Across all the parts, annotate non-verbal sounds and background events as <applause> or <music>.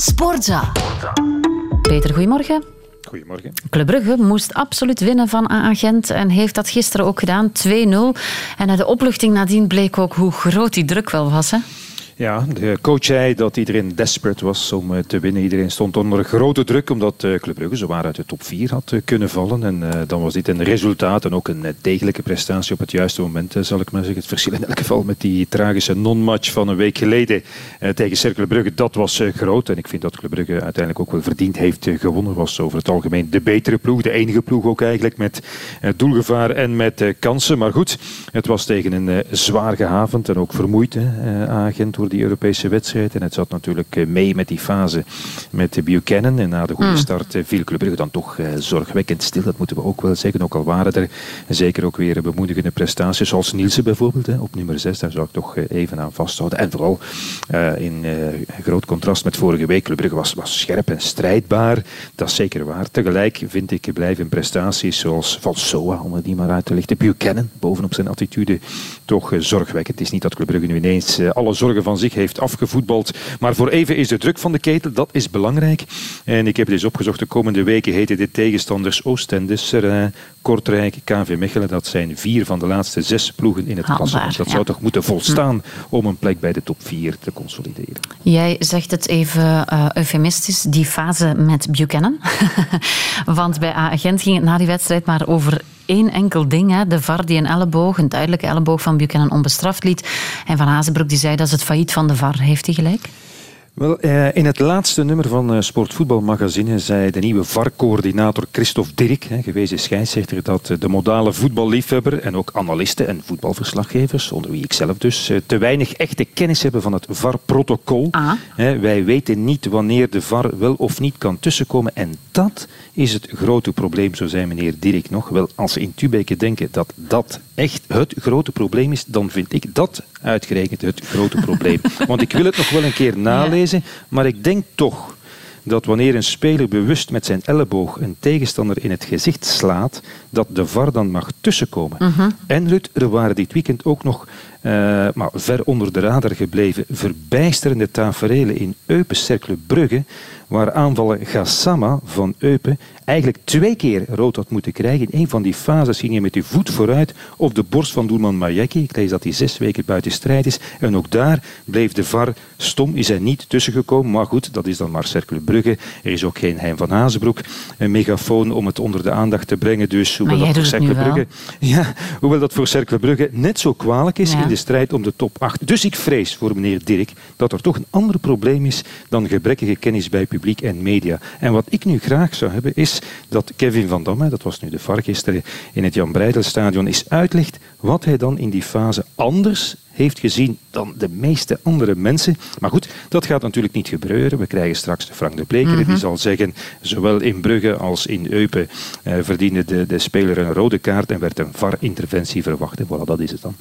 Sportza. Peter, goedemorgen. Goedemorgen. Club Brugge moest absoluut winnen van A-agent en heeft dat gisteren ook gedaan, 2-0. En de opluchting nadien bleek ook hoe groot die druk wel was. Hè? Ja, de coach zei dat iedereen desperate was om eh, te winnen. Iedereen stond onder grote druk omdat uh, Club Brugge zowaar uit de top 4 had uh, kunnen vallen. En dan was dit een resultaat en ook een degelijke prestatie op het juiste moment, zal ik maar zeggen. Het verschil in elk geval met die tragische non-match van een week geleden tegen Cercle Brugge, dat was groot. En ik vind dat Club Brugge uiteindelijk ook wel verdiend heeft gewonnen. Was over het algemeen de betere ploeg, de enige ploeg ook eigenlijk met doelgevaar en met kansen. Maar goed, het was tegen een zwaar gehavend en ook vermoeid agent die Europese wedstrijd. En het zat natuurlijk eh, mee met die fase met de Buchanan. En na de goede mm. start eh, viel Club Brugge dan toch eh, zorgwekkend stil. Dat moeten we ook wel zeggen. Ook al waren er zeker ook weer bemoedigende prestaties. Zoals Nielsen bijvoorbeeld op nummer 6. Daar zou ik toch even aan vasthouden. En vooral in groot contrast met vorige week. Club Brugge was, was scherp en strijdbaar. Dat is zeker waar. Tegelijk vind ik blijven prestaties zoals Van Soa, om die maar uit te lichten. Buchanan, bovenop zijn attitude, toch zorgwekkend. Het is niet dat Club Brugge nu ineens alle zorgen van zich heeft afgevoetbald. Maar voor even is de druk van de ketel, dat is belangrijk. En ik heb dus opgezocht, de komende weken heten dit tegenstanders Oostende, Serrain, Kortrijk, KV Mechelen. Dat zijn vier van de laatste zes ploegen in het klassement. Dat zou toch moeten volstaan om een plek bij de top vier te consolideren. Jij zegt het even uh, eufemistisch, die fase met Buchanan. <laughs> Want bij Agent ging het na die wedstrijd maar over één enkel ding. Hè. De VAR die een elleboog, een duidelijke elleboog van Buchanan onbestraft liet. En Van Hazenbroek die zei dat is het failliet van de VAR. Heeft hij gelijk? Wel, eh, in het laatste nummer van uh, Sportvoetbalmagazine zei de nieuwe VAR-coördinator Christophe Dirk, gewezen scheidsrechter, dat de modale voetballiefhebber en ook analisten en voetbalverslaggevers, onder wie ik zelf dus, te weinig echte kennis hebben van het VAR-protocol. Ah. Wij weten niet wanneer de VAR wel of niet kan tussenkomen en dat is het grote probleem, zo zei meneer Dirk nog. Wel, als ze in Tubeke denken dat dat echt het grote probleem is, dan vind ik dat uitgerekend het grote probleem. <laughs> Want ik wil het nog wel een keer nalezen, maar ik denk toch dat wanneer een speler bewust met zijn elleboog een tegenstander in het gezicht slaat, dat de VAR dan mag tussenkomen. Mhm. En Rut, er waren dit weekend ook nog uh, maar ver onder de radar gebleven verbijsterende taferelen in Eupen Brugge, waar aanvaller Gassama van Eupen eigenlijk twee keer rood had moeten krijgen. In een van die fases ging hij met die voet vooruit op de borst van doelman Majeki. Ik lees dat hij zes weken buiten strijd is. En ook daar bleef de VAR stom, is hij niet tussengekomen. Maar goed, dat is dan maar Cercle Brugge. Er is ook geen Hein van Hazenbroek. Een megafoon om het onder de aandacht te brengen. Dus hoewel dat voor Cercle Brugge, <laughs> ja, hoewel dat voor Cercle Brugge net zo kwalijk is in de strijd om de top 8. Dus ik vrees voor meneer Dirk dat er toch een ander probleem is dan gebrekkige kennis bij publiek en media. En wat ik nu graag zou hebben is dat Kevin van Damme, dat was nu de VAR gisteren in het Jan Breidelstadion, is uitlegt wat hij dan in die fase anders heeft gezien dan de meeste andere mensen. Maar goed, dat gaat natuurlijk niet gebeuren. We krijgen straks Frank de Bleker, die mhm. zal zeggen, zowel in Brugge als in Eupen eh, verdiende de, de speler een rode kaart en werd een VAR-interventie verwacht. En voilà, dat is het dan.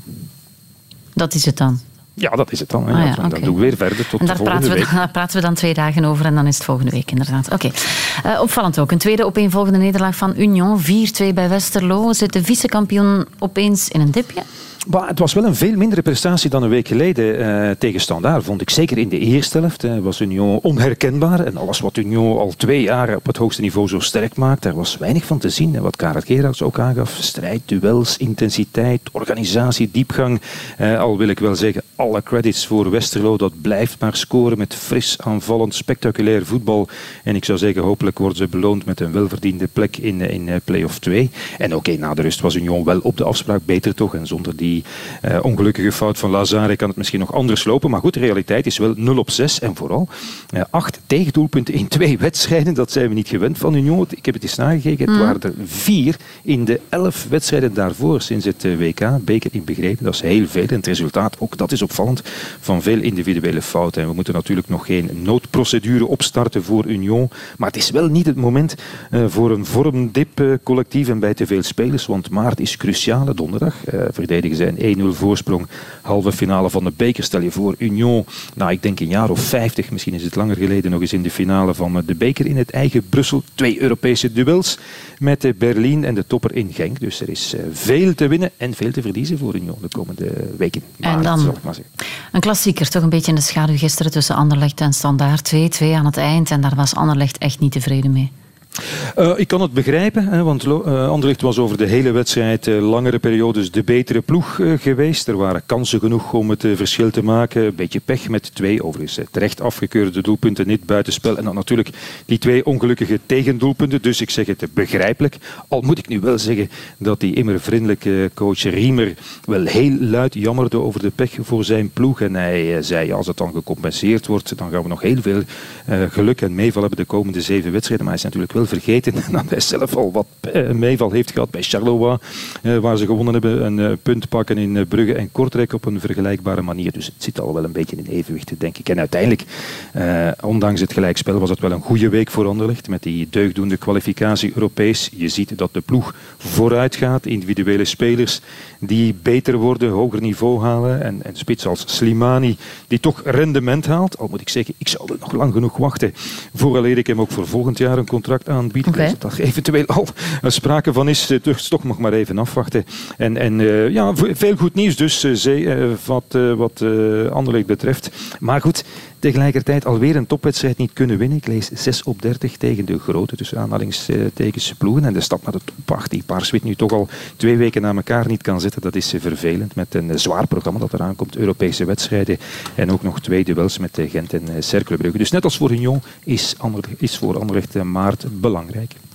Dat is het dan. Ja, dat is het dan. Ah, ja, Dan doen we weer verder tot en daar de volgende praten week. We, daar praten we dan twee dagen over en dan is het volgende week inderdaad. Oké. Uh, opvallend ook. Een tweede opeenvolgende nederlaag van Union. 4-2 bij Westerlo. Zit de vice-kampioen opeens in een dipje? Maar het was wel een veel mindere prestatie dan een week geleden uh, tegen Standaard, vond ik. Zeker in de eerste helft was Union onherkenbaar. En alles wat Union al twee jaar op het hoogste niveau zo sterk maakt, daar was weinig van te zien. En wat Karel Gerards ook aangaf, strijd, duels, intensiteit, organisatie, diepgang. Uh, al wil ik wel zeggen, alle credits voor Westerlo. Dat blijft maar scoren met fris, aanvallend, spectaculair voetbal. En ik zou zeggen, hopelijk worden ze beloond met een welverdiende plek in, in play-off 2. En oké, na de rust was Union wel op de afspraak beter toch. En zonder die die uh, ongelukkige fout van Lazare kan het misschien nog anders lopen. Maar goed, de realiteit is wel 0 op 6. En vooral uh, acht tegendoelpunten in twee <laughs> wedstrijden. Dat zijn we niet gewend van Union. Ik heb het eens nagekeken. Het mm. waren er vier in de elf wedstrijden daarvoor sinds het eh, WK. Beker inbegrepen. Dat is heel veel. En het resultaat, ook dat is opvallend, van veel individuele fouten. En we moeten natuurlijk nog geen noodprocedure opstarten voor Union. Maar het is wel niet het moment uh, voor een vormdip collectief en bij te veel spelers. Want maart is cruciale donderdag. verdedigen zijn 1-0 voorsprong. Halve finale van de beker. Stel je voor, Union, nou ik denk een jaar of 50, misschien is het langer geleden, nog eens in de finale van de beker in het eigen Brussel. Twee Europese duels met Berlin en de topper in Genk. Dus er is eh, veel te winnen en veel te verliezen voor Union de komende weken. en dan een klassieker, toch een beetje in de schaduw gisteren tussen Anderlecht en Standaard. 2-2 aan het eind en daar was Anderlecht echt niet tevreden mee. Uh, ik kan het begrijpen, hè, want uh, was over de hele wedstrijd uh, langere periodes de betere ploeg geweest. Er waren kansen genoeg om het verschil te maken. Een beetje pech met twee overigens terecht afgekeurde doelpunten, niet buitenspel. En dan natuurlijk die twee ongelukkige tegendoelpunten. Dus ik zeg het begrijpelijk. Al moet ik nu wel zeggen dat die immer vriendelijke coach Riemer wel heel luid jammerde over de pech voor zijn ploeg. En hij zei, als het dan gecompenseerd wordt, dan gaan we nog heel veel geluk en meeval hebben de komende zeven wedstrijden. Maar hij is natuurlijk wel vergeten <laughs> dat hij zelf al wat eh, meeval heeft gehad bij Charleroi, eh, waar ze gewonnen hebben. Een eh, punt pakken in Brugge en Kortrijk op een vergelijkbare manier. Dus het zit al wel een beetje in evenwicht, denk ik. En uiteindelijk, ondanks het gelijkspel, was het wel een goede week voor Anderlecht. Met die deugdoende kwalificatie Europees. Je ziet dat de ploeg vooruit gaat. Individuele spelers die beter worden, hoger niveau halen. En, en spits als Slimani, die toch rendement haalt. Al moet ik zeggen, ik zou er nog lang genoeg wachten vooraleer ik hem ook voor volgend jaar een contract aanbied. Okay. Dat er eventueel al sprake van is. Dus toch nog maar even afwachten. En, en uh, ja, veel goed nieuws dus, uh, wat, uh, wat Anderlecht betreft. Maar goed, tegelijkertijd alweer een topwedstrijd niet kunnen winnen. Ik lees 6 op 30 tegen de grote, tussen aanhalingstekens, ploegen. En de stap naar de top 8, die Paarswit nu toch al twee weken na elkaar niet kan zitten, dat is vervelend. Met een zwaar programma dat eraan komt, Europese wedstrijden. En ook nog twee duels met Gent en Cercle Brugge. Dus net als voor Union is, is voor Anderlecht maart belangrijk.